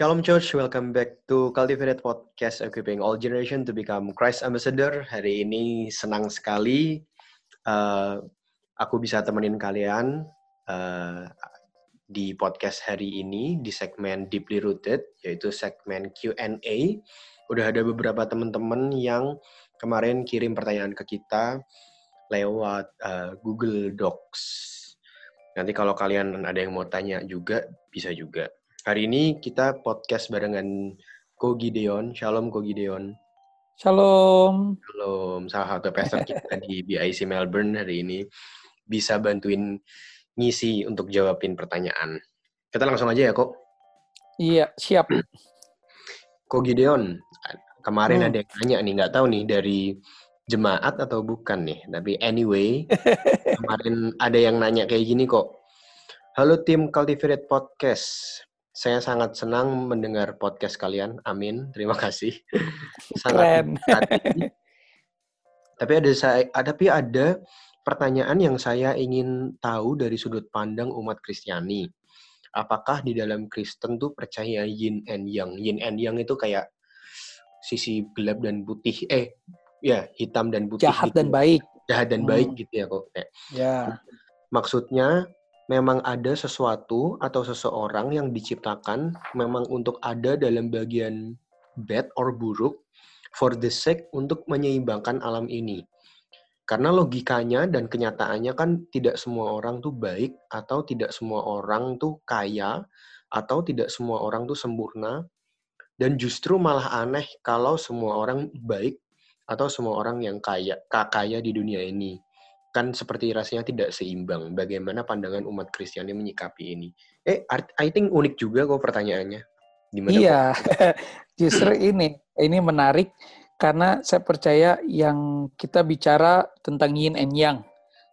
Shalom Church, welcome back to Cultivated Podcast Equipping All Generation to Become Christ Ambassador. Hari ini senang sekali uh, aku bisa temenin kalian uh, di podcast hari ini di segmen Deeply Rooted, yaitu segmen Q&A. Udah ada beberapa teman-teman yang kemarin kirim pertanyaan ke kita lewat uh, Google Docs. Nanti kalau kalian ada yang mau tanya juga, bisa juga. Hari ini kita podcast barengan Ko Gideon. Shalom Ko Gideon. Shalom. Shalom. Salah satu pastor kita di BIC Melbourne hari ini bisa bantuin ngisi untuk jawabin pertanyaan. Kita langsung aja ya, Kok. Iya, siap. Ko Gideon, kemarin hmm. ada yang nanya nih, nggak tahu nih dari jemaat atau bukan nih. Tapi anyway, kemarin ada yang nanya kayak gini kok. Halo tim Cultivated Podcast. Saya sangat senang mendengar podcast kalian. Amin. Terima kasih. sangat tapi ada saya tapi ada pertanyaan yang saya ingin tahu dari sudut pandang umat Kristiani. Apakah di dalam Kristen tuh percaya yin and yang? Yin and yang itu kayak sisi gelap dan putih. Eh, ya hitam dan putih. Jahat gitu. dan baik. Jahat dan hmm. baik gitu ya kok. Ya. Maksudnya memang ada sesuatu atau seseorang yang diciptakan memang untuk ada dalam bagian bad or buruk for the sake untuk menyeimbangkan alam ini. Karena logikanya dan kenyataannya kan tidak semua orang tuh baik atau tidak semua orang tuh kaya atau tidak semua orang tuh sempurna dan justru malah aneh kalau semua orang baik atau semua orang yang kaya kaya di dunia ini kan seperti rasanya tidak seimbang. Bagaimana pandangan umat Kristiani menyikapi ini? Eh, I think unik juga kok pertanyaannya. Gimana? Iya, justru ini ini menarik karena saya percaya yang kita bicara tentang yin and yang.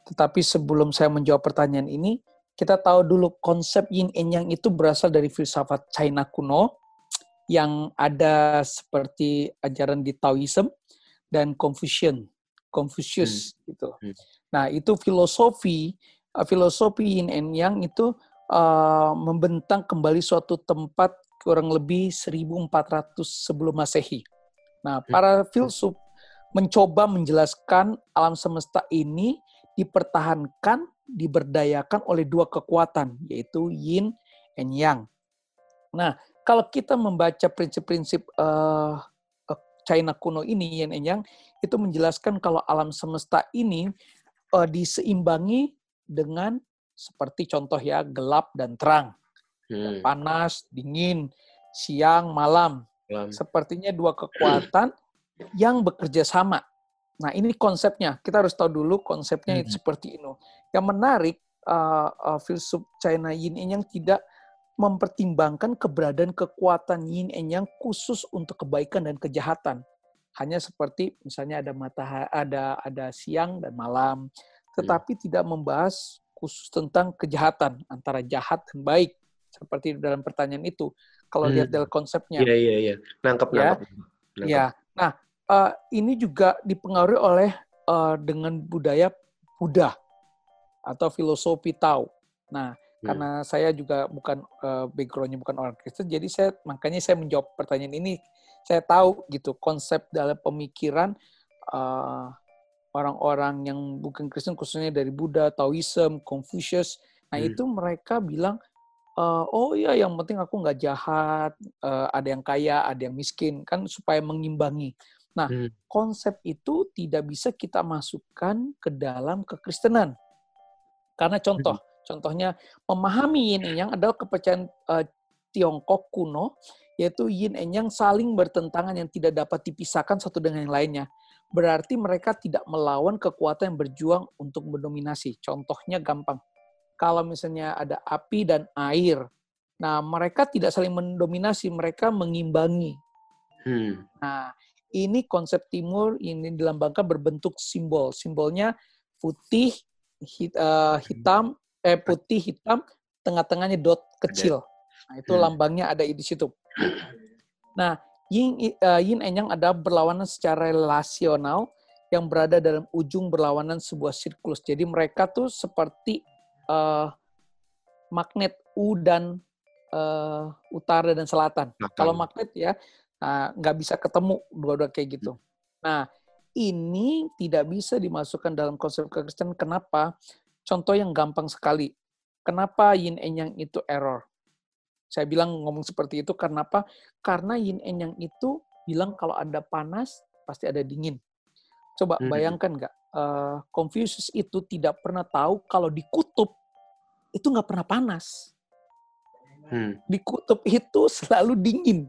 Tetapi sebelum saya menjawab pertanyaan ini, kita tahu dulu konsep yin and yang itu berasal dari filsafat China kuno yang ada seperti ajaran di Taoism dan Confucian, Confucius hmm. gitu. Hmm. Nah, itu filosofi uh, filosofi yin and yang itu uh, membentang kembali suatu tempat kurang lebih 1400 sebelum Masehi. Nah, para filsuf mencoba menjelaskan alam semesta ini dipertahankan, diberdayakan oleh dua kekuatan, yaitu yin and yang. Nah, kalau kita membaca prinsip-prinsip uh, China kuno ini, yin and yang, itu menjelaskan kalau alam semesta ini uh, diseimbangi dengan seperti contoh ya gelap dan terang, hmm. panas, dingin, siang, malam. malam. Sepertinya dua kekuatan yang bekerja sama. Nah ini konsepnya. Kita harus tahu dulu konsepnya hmm. seperti ini. Yang menarik uh, uh, filsuf China Yin yang tidak mempertimbangkan keberadaan kekuatan yin and yang khusus untuk kebaikan dan kejahatan hanya seperti misalnya ada matahari, ada ada siang dan malam, tetapi hmm. tidak membahas khusus tentang kejahatan antara jahat dan baik seperti dalam pertanyaan itu. Kalau hmm. lihat dari konsepnya. Iya iya iya. Nangkep ya. nangkep. Ya. Nah, uh, ini juga dipengaruhi oleh uh, dengan budaya Buddha atau filosofi Tao. Nah, hmm. karena saya juga bukan uh, backgroundnya bukan orang Kristen, jadi saya makanya saya menjawab pertanyaan ini saya tahu gitu konsep dalam pemikiran uh, orang-orang yang bukan Kristen khususnya dari Buddha, Taoism, Confucius. Nah hmm. itu mereka bilang, uh, oh iya yang penting aku nggak jahat, uh, ada yang kaya, ada yang miskin, kan supaya mengimbangi. Nah hmm. konsep itu tidak bisa kita masukkan ke dalam kekristenan. Karena contoh, hmm. contohnya memahami ini yang adalah kepercayaan uh, Tiongkok kuno yaitu yin and yang saling bertentangan yang tidak dapat dipisahkan satu dengan yang lainnya. Berarti mereka tidak melawan kekuatan yang berjuang untuk mendominasi. Contohnya gampang. Kalau misalnya ada api dan air, nah mereka tidak saling mendominasi, mereka mengimbangi. Hmm. Nah, ini konsep timur ini dilambangkan berbentuk simbol. Simbolnya putih, hit, uh, hitam, eh putih hitam, tengah-tengahnya dot kecil. Nah, itu hmm. lambangnya ada di situ. Nah, yin, uh, yin and yang ada berlawanan secara relasional yang berada dalam ujung berlawanan sebuah siklus. Jadi mereka tuh seperti uh, magnet U dan uh, utara dan selatan. Makan. Kalau magnet ya nah, nggak bisa ketemu dua-dua kayak gitu. Nah, ini tidak bisa dimasukkan dalam konsep kekristenan. Kenapa? Contoh yang gampang sekali. Kenapa yin and yang itu error? Saya bilang ngomong seperti itu karena apa? Karena yin and yang itu bilang kalau ada panas pasti ada dingin. Coba Hmm. bayangkan nggak? eh, Confucius itu tidak pernah tahu kalau di kutub itu nggak pernah panas. Hmm. Di kutub itu selalu dingin.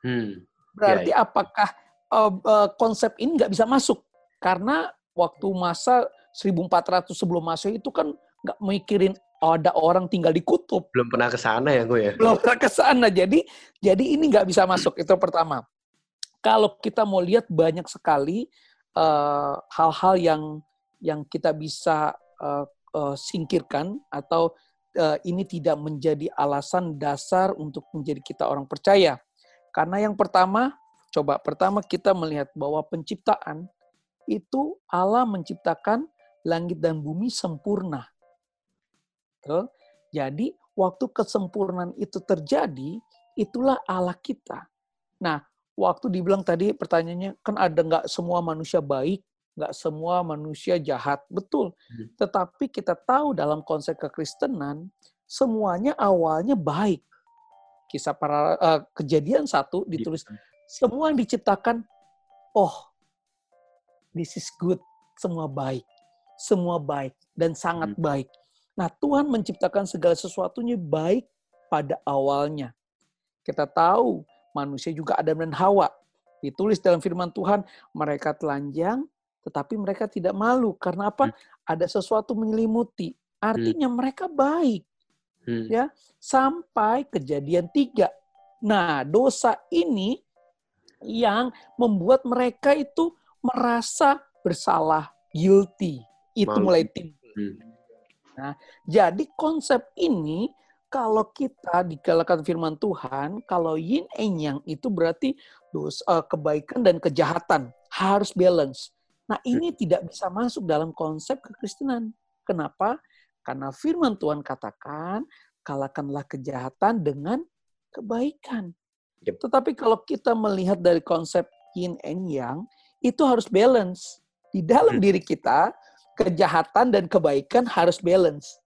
Hmm. Berarti Ya, apakah eh, eh, konsep ini nggak bisa masuk? Karena waktu masa 1400 sebelum Masehi itu kan nggak mikirin ada orang tinggal di kutub. Belum pernah ke sana ya gue ya. Belum pernah ke sana. Jadi jadi ini nggak bisa masuk. Itu pertama. Kalau kita mau lihat banyak sekali eh, hal-hal yang yang kita bisa eh, eh, singkirkan atau eh, ini tidak menjadi alasan dasar untuk menjadi kita orang percaya. Karena yang pertama, coba pertama kita melihat bahwa penciptaan itu Allah menciptakan langit dan bumi sempurna. Betul? Jadi waktu kesempurnaan itu terjadi, itulah Allah kita. Nah, waktu dibilang tadi pertanyaannya, kan ada nggak semua manusia baik, nggak semua manusia jahat. Betul. Hmm. Tetapi kita tahu dalam konsep kekristenan, semuanya awalnya baik. Kisah para eh, kejadian satu ditulis semua yang diciptakan, oh, this is good, semua baik, semua baik dan sangat Hmm. baik. Nah, Tuhan menciptakan segala sesuatunya baik pada awalnya. Kita tahu manusia juga Adam dan Hawa. Ditulis dalam firman Tuhan, mereka telanjang, tetapi mereka tidak malu. Karena apa? Ada sesuatu menyelimuti. Artinya mereka baik Hmm. Ya. sampai kejadian tiga. Nah, dosa ini yang membuat mereka itu merasa bersalah, guilty. Itu Malu. mulai timbul. Hmm. Jadi konsep ini kalau kita digalakan firman Tuhan, kalau yin and yang itu berarti dosa, eh, kebaikan dan kejahatan harus balance. Nah ini tidak bisa masuk dalam konsep kekristenan. Kenapa? Karena firman Tuhan katakan, kalahkanlah kejahatan dengan kebaikan. Yep. Tetapi kalau kita melihat dari konsep yin and yang, itu harus balance. Di dalam Hmm. diri kita, kejahatan dan kebaikan harus balance.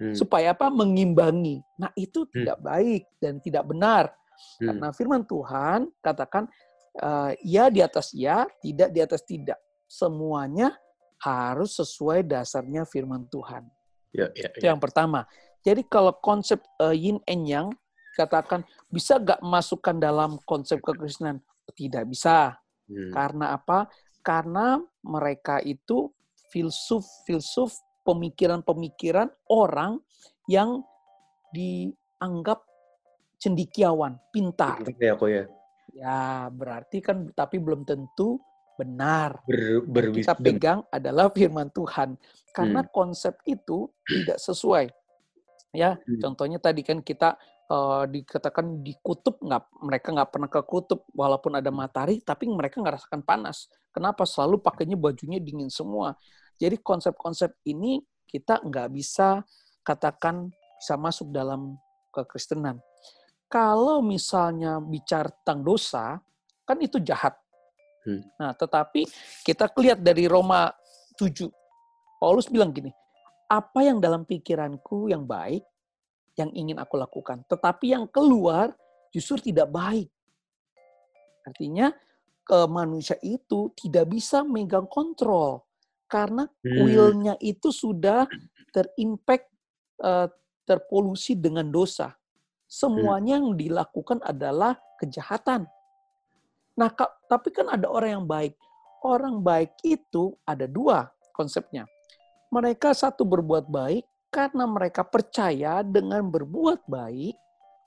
Hmm. Supaya apa? Mengimbangi. Nah itu tidak baik dan tidak benar. Hmm. Karena firman Tuhan katakan, eh, ya di atas ya, tidak di atas tidak. Semuanya harus sesuai dasarnya firman Tuhan. Ya, ya, Itu ya. yang pertama. Jadi kalau konsep eh, yin and yang katakan bisa gak masukkan dalam konsep kekristenan? Tidak bisa. Hmm. Karena apa? Karena mereka itu filsuf-filsuf pemikiran-pemikiran orang yang dianggap cendikiawan, pintar. Ya kok ya. Ya, berarti kan tapi belum tentu benar. Ber, Yang kita pegang adalah firman Tuhan. Karena konsep itu tidak sesuai. Ya, Hmm. contohnya tadi kan kita eh, dikatakan di kutub nggak mereka nggak pernah ke kutub walaupun ada matahari tapi mereka nggak rasakan panas. Kenapa? Selalu pakainya bajunya dingin semua. Jadi konsep-konsep ini kita nggak bisa katakan bisa masuk dalam kekristenan. Kalau misalnya bicara tentang dosa, kan itu jahat. Hmm. Nah, tetapi kita lihat dari Roma 7. Paulus bilang gini, apa yang dalam pikiranku yang baik, yang ingin aku lakukan. Tetapi yang keluar justru tidak baik. Artinya ke manusia itu tidak bisa megang kontrol. Karena Hmm. will-nya itu sudah terimpact, eh, terpolusi dengan dosa. Semuanya yang dilakukan adalah kejahatan. Nah, ka- tapi kan ada orang yang baik. Orang baik itu ada dua konsepnya. Mereka satu berbuat baik karena mereka percaya dengan berbuat baik,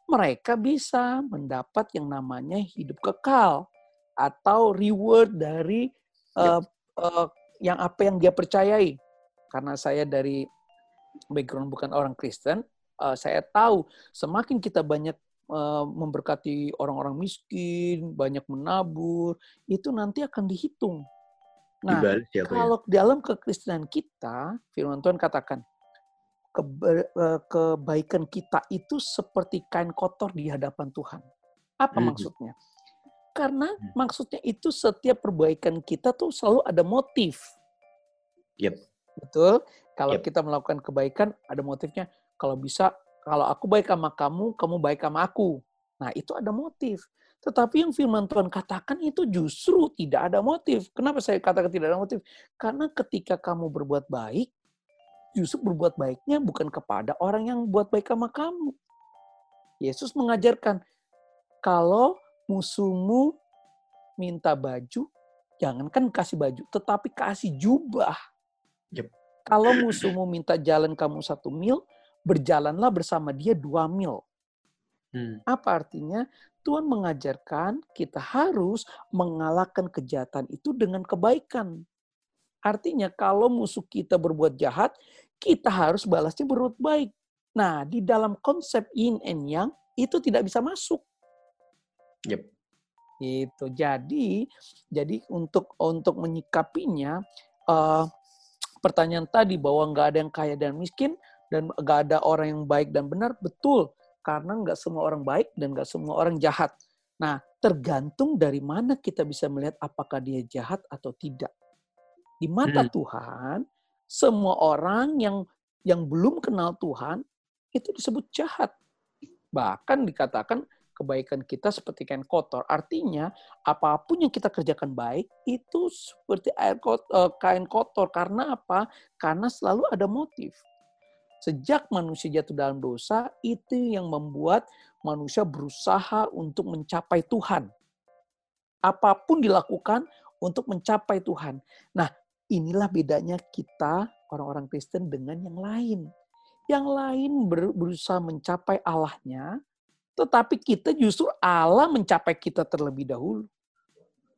mereka bisa mendapat yang namanya hidup kekal atau reward dari eh, eh, yang apa yang dia percayai. Karena saya dari background bukan orang Kristen, eh, saya tahu semakin kita banyak eh, memberkati orang-orang miskin, banyak menabur, itu nanti akan dihitung. Nah, ya ya. kalau dalam kekristenan kita, firman Tuhan katakan, keba- eh, kebaikan kita itu seperti kain kotor di hadapan Tuhan. Apa Hmm. maksudnya? Karena Hmm. maksudnya itu setiap perbaikan kita tuh selalu ada motif. Yep. Betul? Kalau Yep. kita melakukan kebaikan ada motifnya. Kalau bisa, kalau aku baik sama kamu, kamu baik sama aku. Nah, itu ada motif. Tetapi yang firman Tuhan katakan itu justru tidak ada motif. Kenapa saya katakan tidak ada motif? Karena ketika kamu berbuat baik, justru berbuat baiknya bukan kepada orang yang buat baik sama kamu. Yesus mengajarkan, kalau musuhmu minta baju, jangankan kasih baju, tetapi kasih jubah. Yep. Kalau musuhmu minta jalan kamu satu mil, berjalanlah bersama dia dua mil. Hmm. Apa artinya? Tuhan mengajarkan kita harus mengalahkan kejahatan itu dengan kebaikan. Artinya kalau musuh kita berbuat jahat, kita harus balasnya berbuat baik. Nah, di dalam konsep yin and yang itu tidak bisa masuk. Yep. Gitu. Jadi, jadi untuk untuk menyikapinya, eh, pertanyaan tadi bahwa nggak ada yang kaya dan miskin dan nggak ada orang yang baik dan benar, betul. Karena nggak semua orang baik dan nggak semua orang jahat. Nah, tergantung dari mana kita bisa melihat apakah dia jahat atau tidak. Di mata Hmm. Tuhan, semua orang yang yang belum kenal Tuhan itu disebut jahat. Bahkan dikatakan kebaikan kita seperti kain kotor. Artinya, apa pun yang kita kerjakan baik itu seperti air kot- eh, kain kotor. Karena apa? Karena selalu ada motif. Sejak manusia jatuh dalam dosa, itu yang membuat manusia berusaha untuk mencapai Tuhan. Apa pun dilakukan untuk mencapai Tuhan. Nah, inilah bedanya kita orang-orang Kristen dengan yang lain. Yang lain ber- berusaha mencapai Allahnya, tetapi kita justru Allah mencapai kita terlebih dahulu.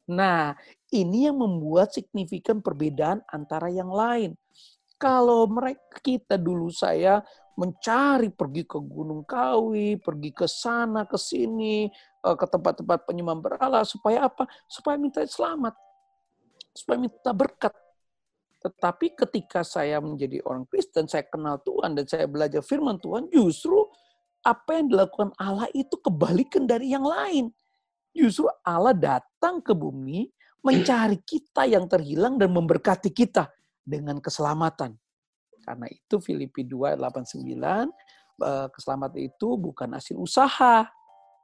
Nah, ini yang membuat signifikan perbedaan antara yang lain. Kalau mereka kita dulu saya mencari pergi ke Gunung Kawi, pergi ke sana ke sini, eh, ke tempat-tempat penyembah berhala supaya apa? Supaya minta selamat. Supaya minta berkat. Tetapi ketika saya menjadi orang Kristen, saya kenal Tuhan dan saya belajar firman Tuhan, justru apa yang dilakukan Allah itu kebalikan dari yang lain. Justru Allah datang ke bumi mencari kita yang terhilang dan memberkati kita dengan keselamatan. Karena itu Filipi 2 ayat 89 eh, keselamatan itu bukan hasil usaha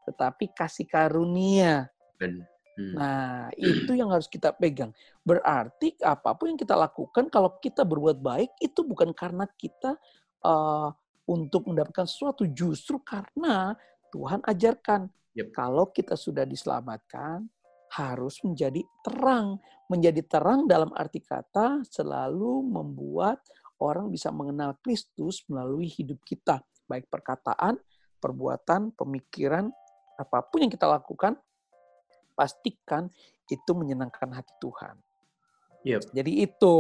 tetapi kasih karunia. Ben. Hmm. Nah, itu yang harus kita pegang. Berarti apa pun yang kita lakukan kalau kita berbuat baik itu bukan karena kita eh, untuk mendapatkan sesuatu, justru karena Tuhan ajarkan Yep. kalau kita sudah diselamatkan harus menjadi terang. Menjadi terang dalam arti kata selalu membuat orang bisa mengenal Kristus melalui hidup kita, baik perkataan, perbuatan, pemikiran, apa pun yang kita lakukan, pastikan itu menyenangkan hati Tuhan. Yep. Jadi itu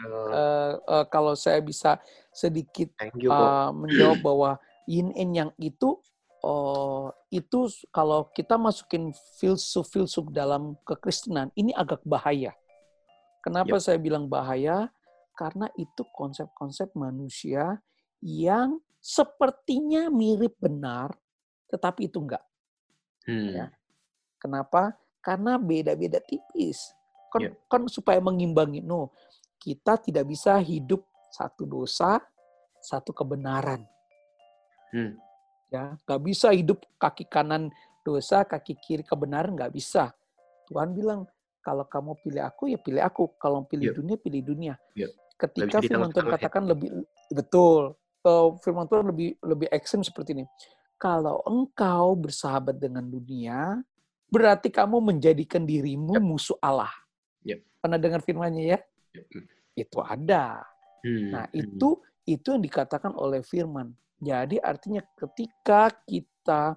Uh, eh, kalau saya bisa sedikit you uh, menjawab bahwa yin and yang itu uh, itu kalau kita masukin filsuf-filsuf dalam kekristenan ini agak bahaya. Kenapa saya bilang bahaya? Karena itu konsep-konsep manusia yang sepertinya mirip benar, tetapi itu enggak. Hmm. ya. Kenapa? Karena beda-beda tipis. Kan, Yep. kan supaya mengimbangi. No, kita tidak bisa hidup satu dosa, satu kebenaran. Hmm. Ya, nggak bisa hidup kaki kanan dosa, kaki kiri kebenaran nggak bisa. Tuhan bilang kalau kamu pilih aku ya pilih aku, kalau pilih Yep. dunia pilih dunia. Yep. Ketika firman Tuhan ditengah-tengah ya. katakan lebih betul, eh, firman Tuhan lebih lebih ekstrim seperti ini. Kalau engkau bersahabat dengan dunia, berarti kamu menjadikan dirimu Yep. musuh Allah. Yep. Pernah dengar firmannya ya? Yep. Itu ada. Hmm. Nah, Hmm. itu itu yang dikatakan oleh firman. Jadi artinya ketika kita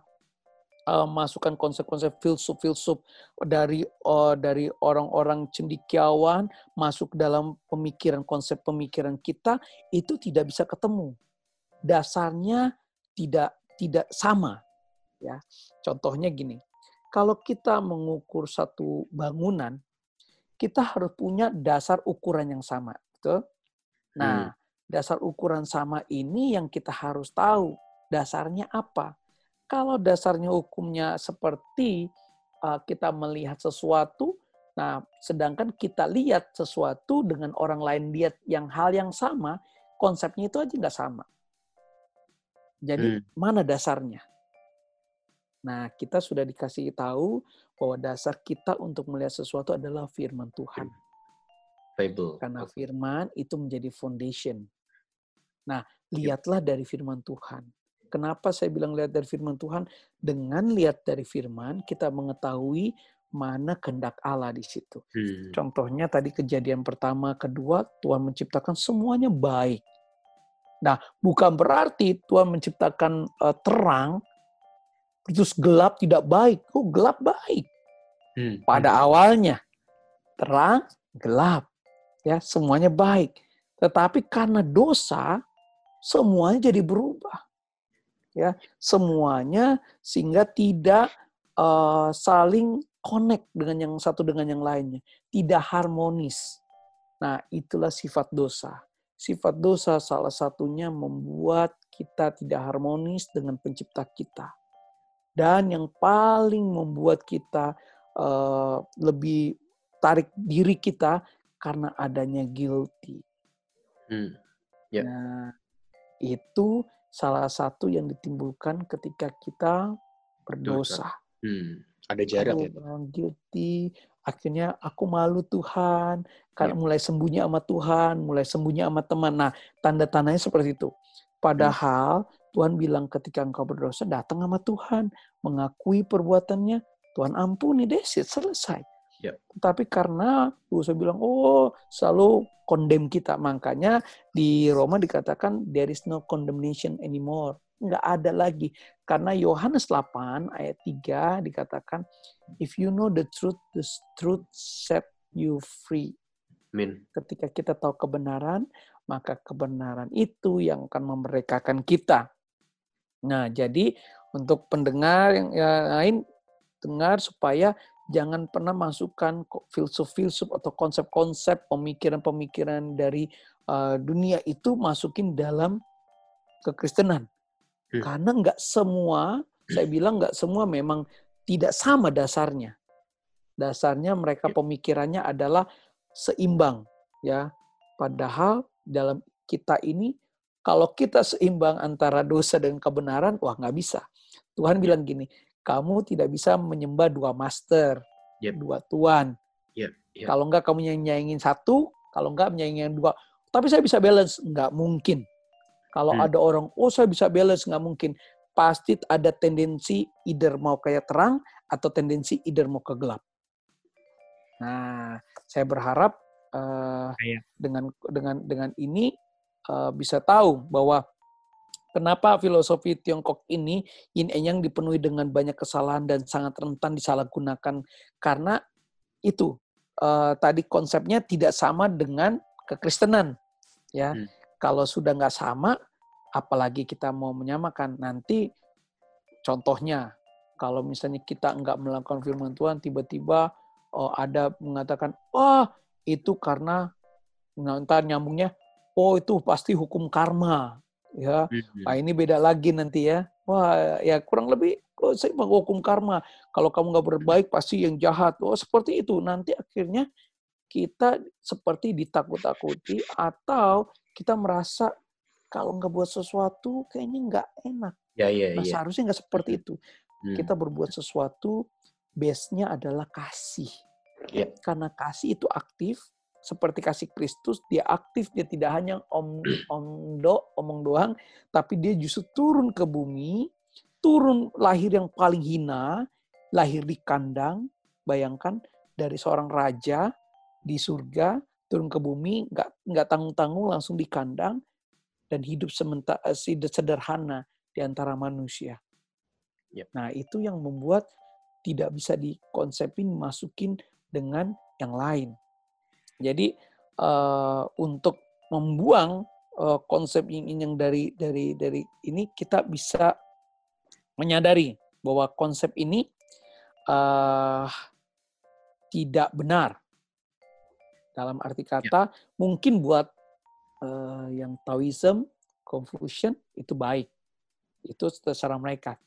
eh, masukkan konsep-konsep filsuf-filsuf dari eh, dari orang-orang cendikiawan masuk dalam pemikiran konsep pemikiran kita itu tidak bisa ketemu. Dasarnya tidak tidak sama ya. Contohnya gini. Kalau kita mengukur satu bangunan, kita harus punya dasar ukuran yang sama, betul? Nah, dasar ukuran sama ini yang kita harus tahu dasarnya apa. Kalau dasarnya hukumnya seperti uh, kita melihat sesuatu, nah sedangkan kita lihat sesuatu dengan orang lain lihat yang hal yang sama, konsepnya itu aja nggak sama. Jadi hmm. mana dasarnya? Nah, kita sudah dikasih tahu bahwa dasar kita untuk melihat sesuatu adalah firman Tuhan. Bible. Karena firman itu menjadi foundation. Nah, lihatlah dari firman Tuhan. Kenapa saya bilang lihat dari firman Tuhan? Dengan lihat dari firman, kita mengetahui mana kehendak Allah di situ. Hmm. Contohnya tadi kejadian pertama, kedua, Tuhan menciptakan semuanya baik. Nah, bukan berarti Tuhan menciptakan uh, terang, terus gelap tidak baik. Oh, gelap baik. Hmm. Pada awalnya, terang, gelap. ya Semuanya baik. Tetapi karena dosa, semuanya jadi berubah. Ya, semuanya sehingga tidak uh, saling connect dengan yang satu dengan yang lainnya, tidak harmonis. Nah, itulah sifat dosa. Sifat dosa salah satunya membuat kita tidak harmonis dengan pencipta kita. Dan yang paling membuat kita uh, lebih tarik diri kita karena adanya guilty. Hmm. Yeah. Nah, itu salah satu yang ditimbulkan ketika kita berdosa. Hmm. Ada jarak ya. Guilty, akhirnya aku malu Tuhan karena ya. mulai sembunyi sama Tuhan, mulai sembunyi sama teman. Nah, tanda-tandanya seperti itu. Padahal hmm. Tuhan bilang ketika engkau berdosa datang sama Tuhan, mengakui perbuatannya, Tuhan ampuni, desit selesai. Ya. Tapi karena saya bilang, oh selalu condemn kita. Makanya di Roma dikatakan there is no condemnation anymore nggak ada lagi. Karena Yohanes 8 ayat 3 dikatakan, if you know the truth, the truth set you free. Amin. Ketika kita tahu kebenaran, maka kebenaran itu yang akan memerdekakan kita. Nah, jadi untuk pendengar yang, lain, dengar supaya jangan pernah masukkan filsuf-filsuf atau konsep-konsep pemikiran-pemikiran dari uh, dunia itu masukin dalam kekristenan. Hmm. Karena nggak semua, saya bilang nggak semua memang tidak sama dasarnya. Dasarnya mereka ya. pemikirannya adalah seimbang, ya. Padahal dalam kita ini, kalau kita seimbang antara dosa dan kebenaran, wah nggak bisa. Tuhan bilang gini, kamu tidak bisa menyembah dua master, yep. dua tuan. Yep. Yep. Kalau enggak kamu nyanyiin satu, kalau enggak menyanyiin dua. Tapi saya bisa balance, nggak mungkin. Kalau hmm. ada orang, oh saya bisa balance, nggak mungkin. Pasti ada tendensi either mau kayak terang atau tendensi either mau ke gelap. Nah, saya berharap uh, dengan dengan dengan ini uh, bisa tahu bahwa kenapa filosofi Tiongkok ini yin and yang dipenuhi dengan banyak kesalahan dan sangat rentan disalahgunakan? Karena itu uh, tadi konsepnya tidak sama dengan kekristenan ya. Hmm. Kalau sudah nggak sama, apalagi kita mau menyamakan? Nanti contohnya kalau misalnya kita nggak melakukan firman Tuhan tiba-tiba oh, ada mengatakan wah oh, itu karena ntar nyambungnya oh itu pasti hukum karma ya mm-hmm. nah ini beda lagi nanti ya wah ya kurang lebih oh, saya menghukum karma kalau kamu nggak berbaik pasti yang jahat oh seperti itu nanti akhirnya kita seperti ditakut-takuti atau kita merasa kalau nggak buat sesuatu kayaknya nggak enak. Ya, ya, nah, ya. seharusnya nggak seperti itu. Hmm. Kita berbuat sesuatu, base-nya adalah kasih. Ya. Karena kasih itu aktif, seperti kasih Kristus, dia aktif, dia tidak hanya om, om do, omong doang, tapi dia justru turun ke bumi, turun lahir yang paling hina, lahir di kandang, bayangkan dari seorang raja di surga, turun ke bumi, nggak nggak tanggung-tanggung langsung di kandang dan hidup sementara eh, sederhana di antara manusia. Yep. Nah itu yang membuat tidak bisa dikonsepin masukin dengan yang lain. Jadi uh, untuk membuang uh, konsep ini yang dari dari dari ini kita bisa menyadari bahwa konsep ini uh, tidak benar dalam arti kata, ya. mungkin buat uh, yang Taoism, Confucian itu baik. Itu terserah mereka.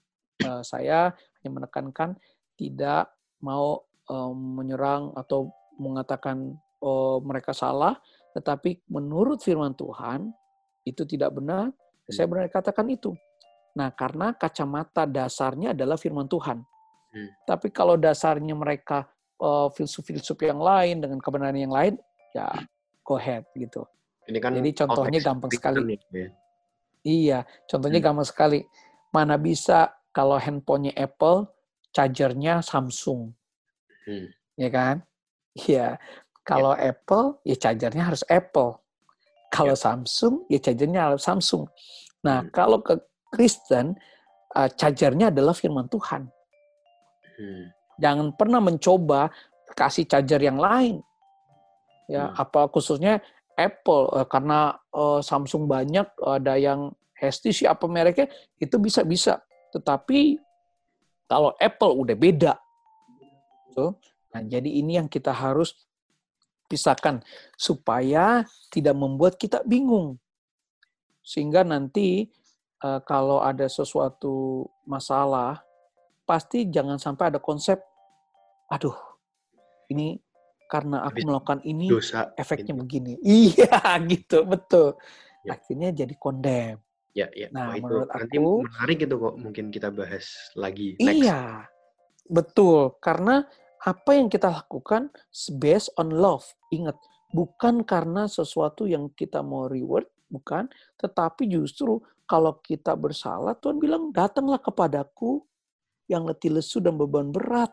Uh, saya hanya menekankan tidak mau um, menyerang atau mengatakan oh, mereka salah, tetapi menurut firman Tuhan itu tidak benar. Saya hmm. benar katakan itu. Nah, karena kacamata dasarnya adalah firman Tuhan. Hmm. Tapi kalau dasarnya mereka uh, filsuf-filsuf yang lain dengan kebenaran yang lain, ya go ahead gitu. Ini kan Jadi contohnya gampang sekali. Ya. Iya, contohnya hmm. gampang sekali. Mana bisa kalau handphonenya Apple, chargernya Samsung. Hmm. Ya kan? Iya. Kalau ya. Apple, ya chargernya harus Apple. Kalau ya. Samsung, ya chargernya harus Samsung. Nah, hmm. kalau ke Kristen, uh, chargernya adalah firman Tuhan. Hmm. Jangan pernah mencoba kasih charger yang lain. Ya, hmm. apa khususnya Apple uh, karena uh, Samsung banyak ada yang HTC apa mereknya itu bisa bisa. Tetapi kalau Apple udah beda. So, nah, jadi ini yang kita harus pisahkan supaya tidak membuat kita bingung. Sehingga nanti uh, kalau ada sesuatu masalah, pasti jangan sampai ada konsep, aduh, ini karena aku melakukan ini, dosa, efeknya gitu. begini. Iya, gitu, betul. Ya. Akhirnya jadi kondem. Ya, ya. Nah, oh, menurut nanti aku menarik itu kok mungkin kita bahas lagi. Next. Iya, betul. Karena apa yang kita lakukan based on love. Ingat, bukan karena sesuatu yang kita mau reward, bukan, tetapi justru kalau kita bersalah, Tuhan bilang, datanglah kepadaku yang letih lesu dan beban berat.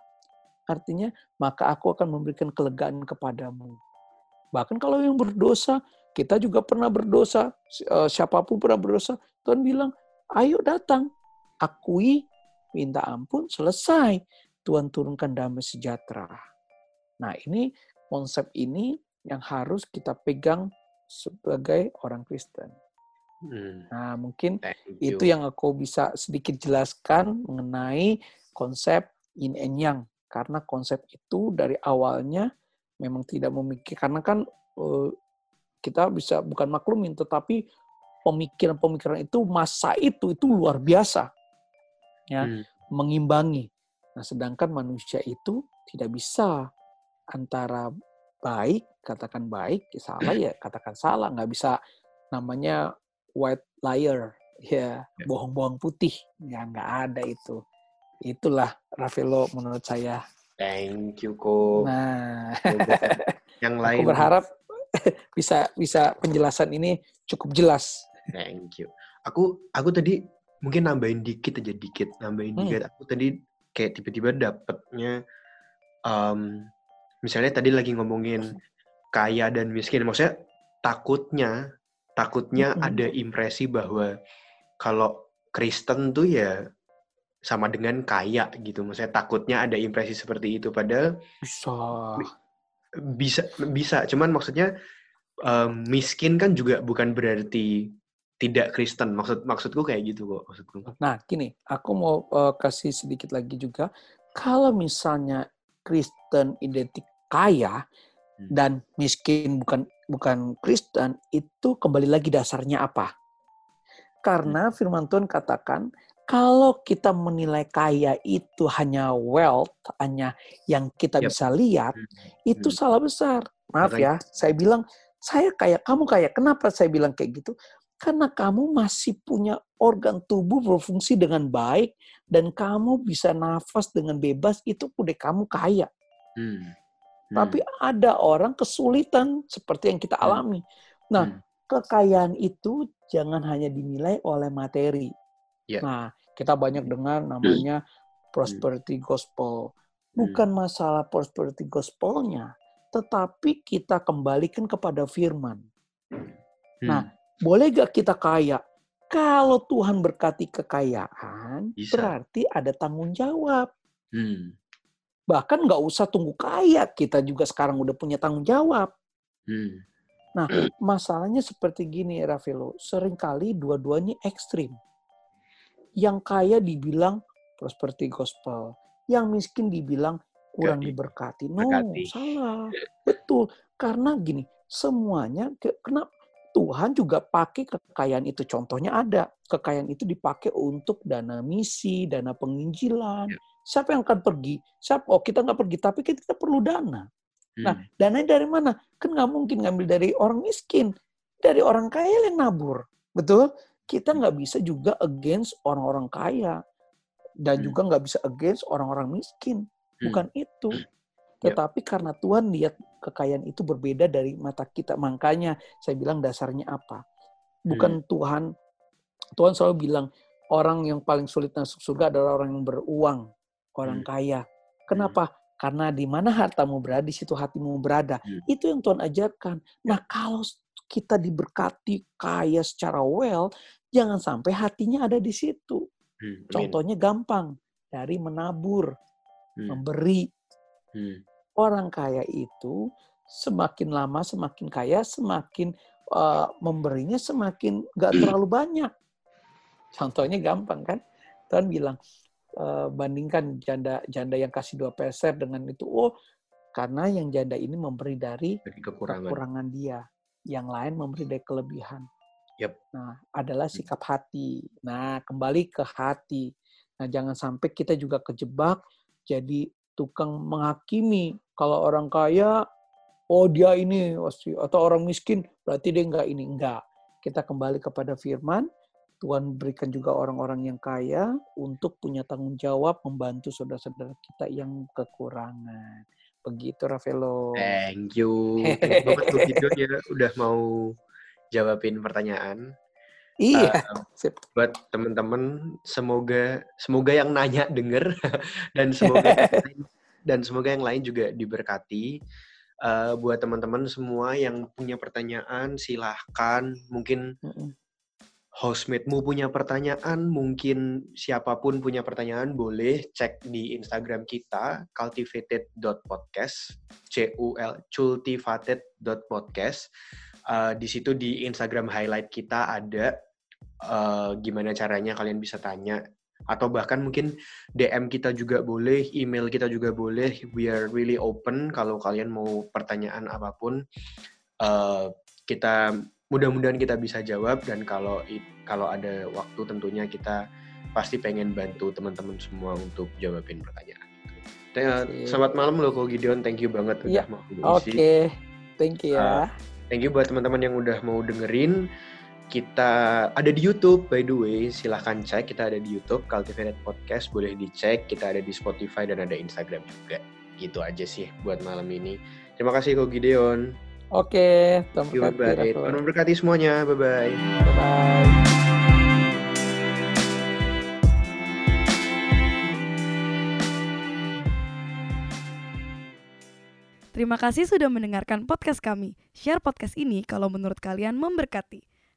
Artinya, maka aku akan memberikan kelegaan kepadamu. Bahkan kalau yang berdosa, kita juga pernah berdosa, eh, siapa pun pernah berdosa, Tuhan bilang, ayo datang, akui, minta ampun, selesai. Tuhan turunkan damai sejahtera. Nah ini konsep ini yang harus kita pegang sebagai orang Kristen. Hmm. Nah, mungkin itu yang aku bisa sedikit jelaskan mengenai konsep yin and yang. Karena konsep itu dari awalnya memang tidak memikir karena kan uh, kita bisa bukan maklumin tetapi pemikiran-pemikiran itu masa itu itu luar biasa. Ya, hmm. mengimbangi. Nah, sedangkan manusia itu tidak bisa antara baik katakan baik, salah ya katakan salah, nggak bisa namanya white liar, ya, ya bohong-bohong putih, ya nggak ada itu. Itulah Rafaelo menurut saya. Thank you kok. Nah, yang lain. Aku berharap bisa bisa penjelasan ini cukup jelas. Thank you. Aku aku tadi mungkin nambahin dikit aja dikit, nambahin hmm. dikit. Aku tadi kayak tiba-tiba dapetnya um, misalnya tadi lagi ngomongin kaya dan miskin, maksudnya takutnya takutnya mm-hmm. ada impresi bahwa kalau Kristen tuh ya sama dengan kaya gitu. Maksudnya takutnya ada impresi seperti itu. Padahal bisa bisa bisa. Cuman maksudnya um, miskin kan juga bukan berarti tidak Kristen. Maksud maksudku kayak gitu kok maksudku. Nah, gini, aku mau uh, kasih sedikit lagi juga. Kalau misalnya Kristen identik kaya hmm. dan miskin bukan bukan Kristen, itu kembali lagi dasarnya apa? Karena hmm. firman Tuhan katakan, kalau kita menilai kaya itu hanya wealth, hanya yang kita yep. bisa lihat, hmm. itu hmm. salah besar. Maaf ya, saya bilang, saya kaya, kamu kaya. Kenapa saya bilang kayak gitu? Karena kamu masih punya organ tubuh berfungsi dengan baik, dan kamu bisa nafas dengan bebas, itu udah kamu kaya. Hmm. Tapi hmm. ada orang kesulitan seperti yang kita hmm. alami. Nah, hmm. kekayaan itu jangan hanya dinilai oleh materi. Yeah. Nah, kita banyak dengar namanya prosperity gospel. Bukan masalah prosperity gospelnya, tetapi kita kembalikan kepada firman. Nah, boleh gak kita kaya? Kalau Tuhan berkati kekayaan, Bisa. berarti ada tanggung jawab. Hmm. Bahkan nggak usah tunggu kaya, kita juga sekarang udah punya tanggung jawab. Hmm. Nah, masalahnya seperti gini, Rafaelo. Seringkali dua-duanya ekstrim. Yang kaya dibilang prosperity gospel. Yang miskin dibilang kurang diberkati. No, Berkati. salah. Betul. Karena gini, semuanya, kenapa Tuhan juga pakai kekayaan itu. Contohnya ada. Kekayaan itu dipakai untuk dana misi, dana penginjilan. Ya. Siapa yang akan pergi? Siapa? Oh kita nggak pergi, tapi kita perlu dana. Nah, hmm. dana dari mana? Kan nggak mungkin ngambil dari orang miskin. Dari orang kaya yang nabur. Betul? Kita nggak bisa juga against orang-orang kaya. Dan hmm. juga nggak bisa against orang-orang miskin. Bukan hmm. itu. Ya. Tetapi karena Tuhan lihat kekayaan itu berbeda dari mata kita. Makanya saya bilang dasarnya apa? Bukan hmm. Tuhan. Tuhan selalu bilang orang yang paling sulit masuk surga adalah orang yang beruang, orang hmm. kaya. Kenapa? Hmm. Karena di mana hartamu berada, di situ hatimu berada. Hmm. Itu yang Tuhan ajarkan. Nah, kalau kita diberkati kaya secara well, jangan sampai hatinya ada di situ. Hmm. Contohnya gampang, dari menabur, hmm. memberi. Hmm orang kaya itu semakin lama semakin kaya, semakin uh, memberinya semakin gak terlalu banyak. Contohnya gampang kan? Tuhan bilang, uh, bandingkan janda janda yang kasih dua peser dengan itu, oh karena yang janda ini memberi dari, dari kekurangan. kekurangan dia, yang lain memberi dari kelebihan. Yep. Nah, adalah hmm. sikap hati. Nah, kembali ke hati. Nah, jangan sampai kita juga kejebak jadi tukang menghakimi kalau orang kaya oh dia ini atau orang miskin berarti dia enggak ini enggak kita kembali kepada firman Tuhan berikan juga orang-orang yang kaya untuk punya tanggung jawab membantu saudara-saudara kita yang kekurangan. Begitu Ravelo. Thank you. Thank banget videonya udah mau jawabin pertanyaan. Iya. Uh, buat teman-teman semoga semoga yang nanya denger dan semoga dan semoga yang lain juga diberkati. Uh, buat teman-teman semua yang punya pertanyaan, silahkan. Mungkin hostmate-mu punya pertanyaan, mungkin siapa pun punya pertanyaan, boleh cek di Instagram kita, cultivated.podcast, C-U-L, cultivated.podcast. Uh, di situ di Instagram highlight kita ada uh, gimana caranya kalian bisa tanya atau bahkan mungkin DM kita juga boleh, email kita juga boleh. We are really open kalau kalian mau pertanyaan apa pun. Uh, kita mudah-mudahan kita bisa jawab dan kalau kalau ada waktu tentunya kita pasti pengen bantu teman-teman semua untuk jawabin pertanyaan. Okay. Selamat malam loh Ko Gideon, thank you banget udah ya. mau Oke, okay. thank you ya. Uh, thank you buat teman-teman yang udah mau dengerin. Kita ada di YouTube, by the way. Silahkan cek, kita ada di YouTube, Cultivated Podcast. Boleh dicek, kita ada di Spotify dan ada Instagram juga. Gitu aja sih buat malam ini. Terima kasih Ko Gideon. Oke, Tuhan berkati. Tuhan memberkati semuanya. Bye-bye. Bye-bye. Terima kasih sudah mendengarkan podcast kami. Share podcast ini kalau menurut kalian memberkati.